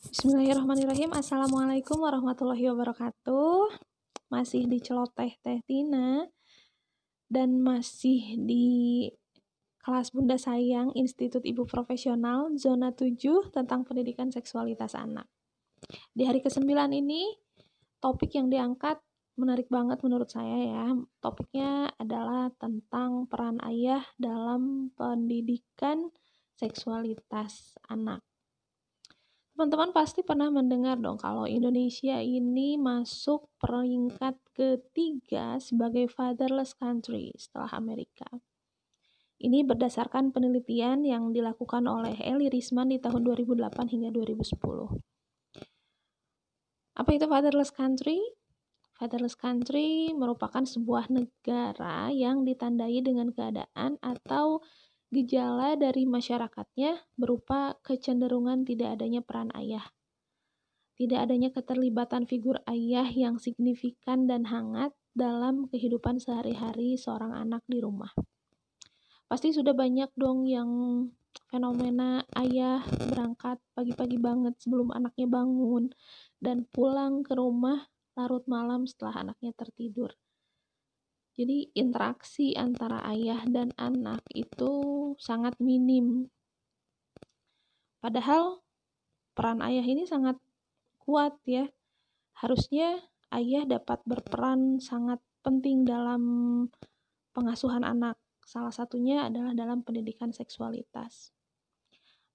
Bismillahirrahmanirrahim. Assalamualaikum warahmatullahi wabarakatuh. Masih di celoteh Teh Tina dan masih di kelas Bunda Sayang Institut Ibu Profesional zona 7 tentang pendidikan seksualitas anak. Di hari ke-9 ini topik yang diangkat menarik banget menurut saya ya. Topiknya adalah tentang peran ayah dalam pendidikan seksualitas anak. Teman-teman pasti pernah mendengar dong kalau Indonesia ini masuk peringkat ketiga sebagai fatherless country setelah Amerika. Ini berdasarkan penelitian yang dilakukan oleh Eli Risman di tahun 2008 hingga 2010. Apa itu fatherless country? Fatherless country merupakan sebuah negara yang ditandai dengan keadaan atau Gejala dari masyarakatnya berupa kecenderungan tidak adanya peran ayah. Tidak adanya keterlibatan figur ayah yang signifikan dan hangat dalam kehidupan sehari-hari seorang anak di rumah. Pasti sudah banyak dong yang fenomena ayah berangkat pagi-pagi banget sebelum anaknya bangun dan pulang ke rumah larut malam setelah anaknya tertidur. Jadi interaksi antara ayah dan anak itu sangat minim. Padahal peran ayah ini sangat kuat ya. Harusnya ayah dapat berperan sangat penting dalam pengasuhan anak. Salah satunya adalah dalam pendidikan seksualitas.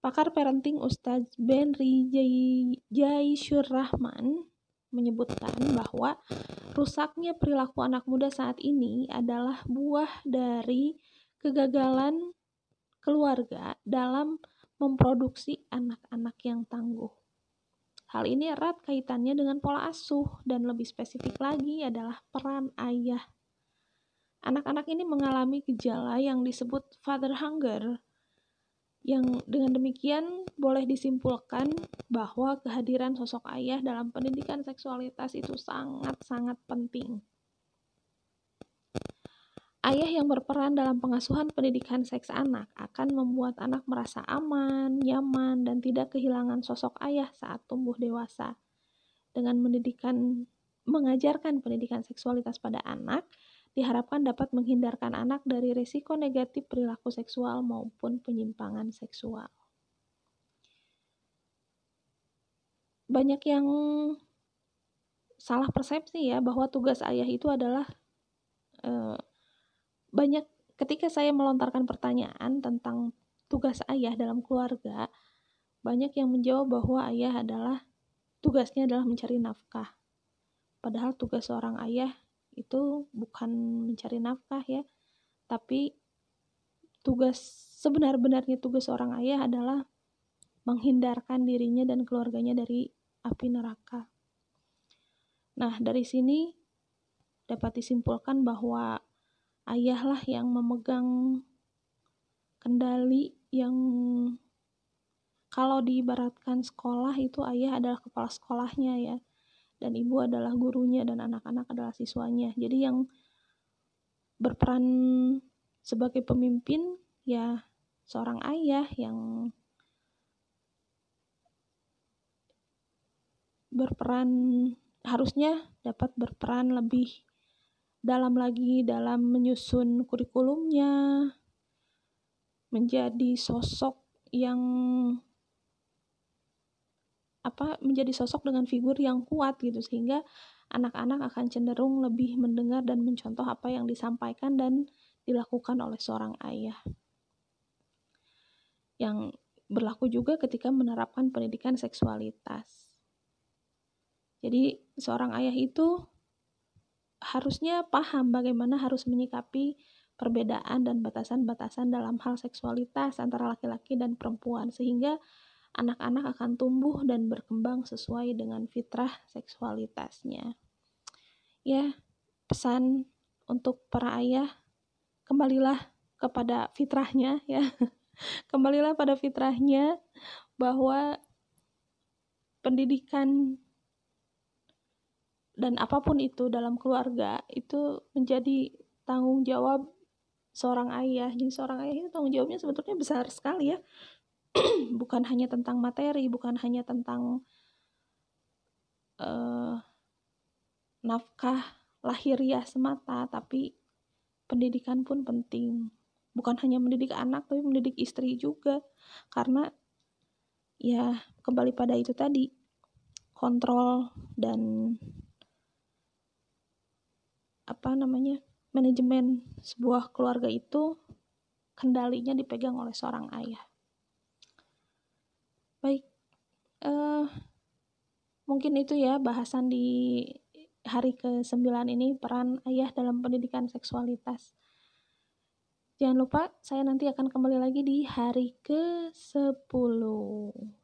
Pakar parenting Ustadz Benri Jaisyur Rahman menyebutkan bahwa rusaknya perilaku anak muda saat ini adalah buah dari kegagalan keluarga dalam memproduksi anak-anak yang tangguh. Hal ini erat kaitannya dengan pola asuh dan lebih spesifik lagi adalah peran ayah. Anak-anak ini mengalami gejala yang disebut father hunger yang dengan demikian boleh disimpulkan bahwa kehadiran sosok ayah dalam pendidikan seksualitas itu sangat-sangat penting. Ayah yang berperan dalam pengasuhan pendidikan seks anak akan membuat anak merasa aman, nyaman, dan tidak kehilangan sosok ayah saat tumbuh dewasa. Dengan mendidikan mengajarkan pendidikan seksualitas pada anak, diharapkan dapat menghindarkan anak dari risiko negatif perilaku seksual maupun penyimpangan seksual. Banyak yang salah persepsi ya bahwa tugas ayah itu adalah e, banyak ketika saya melontarkan pertanyaan tentang tugas ayah dalam keluarga, banyak yang menjawab bahwa ayah adalah tugasnya adalah mencari nafkah. Padahal tugas seorang ayah itu bukan mencari nafkah ya, tapi tugas sebenar-benarnya tugas seorang ayah adalah menghindarkan dirinya dan keluarganya dari api neraka. Nah, dari sini dapat disimpulkan bahwa ayahlah yang memegang kendali yang kalau diibaratkan sekolah itu ayah adalah kepala sekolahnya ya dan ibu adalah gurunya dan anak-anak adalah siswanya. Jadi yang berperan sebagai pemimpin ya seorang ayah yang berperan harusnya dapat berperan lebih dalam lagi dalam menyusun kurikulumnya menjadi sosok yang apa menjadi sosok dengan figur yang kuat gitu sehingga anak-anak akan cenderung lebih mendengar dan mencontoh apa yang disampaikan dan dilakukan oleh seorang ayah. Yang berlaku juga ketika menerapkan pendidikan seksualitas. Jadi seorang ayah itu harusnya paham bagaimana harus menyikapi perbedaan dan batasan-batasan dalam hal seksualitas antara laki-laki dan perempuan sehingga anak-anak akan tumbuh dan berkembang sesuai dengan fitrah seksualitasnya. Ya, pesan untuk para ayah, kembalilah kepada fitrahnya ya. Kembalilah pada fitrahnya bahwa pendidikan dan apa pun itu dalam keluarga itu menjadi tanggung jawab seorang ayah. Jadi seorang ayah itu tanggung jawabnya sebetulnya besar sekali ya bukan hanya tentang materi, bukan hanya tentang uh, nafkah lahiriah semata, tapi pendidikan pun penting. Bukan hanya mendidik anak, tapi mendidik istri juga. Karena ya kembali pada itu tadi, kontrol dan apa namanya manajemen sebuah keluarga itu kendalinya dipegang oleh seorang ayah. Uh, mungkin itu ya bahasan di hari ke-9 ini peran ayah dalam pendidikan seksualitas. Jangan lupa saya nanti akan kembali lagi di hari ke-10.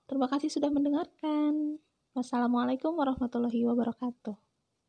Terima kasih sudah mendengarkan. Wassalamualaikum warahmatullahi wabarakatuh.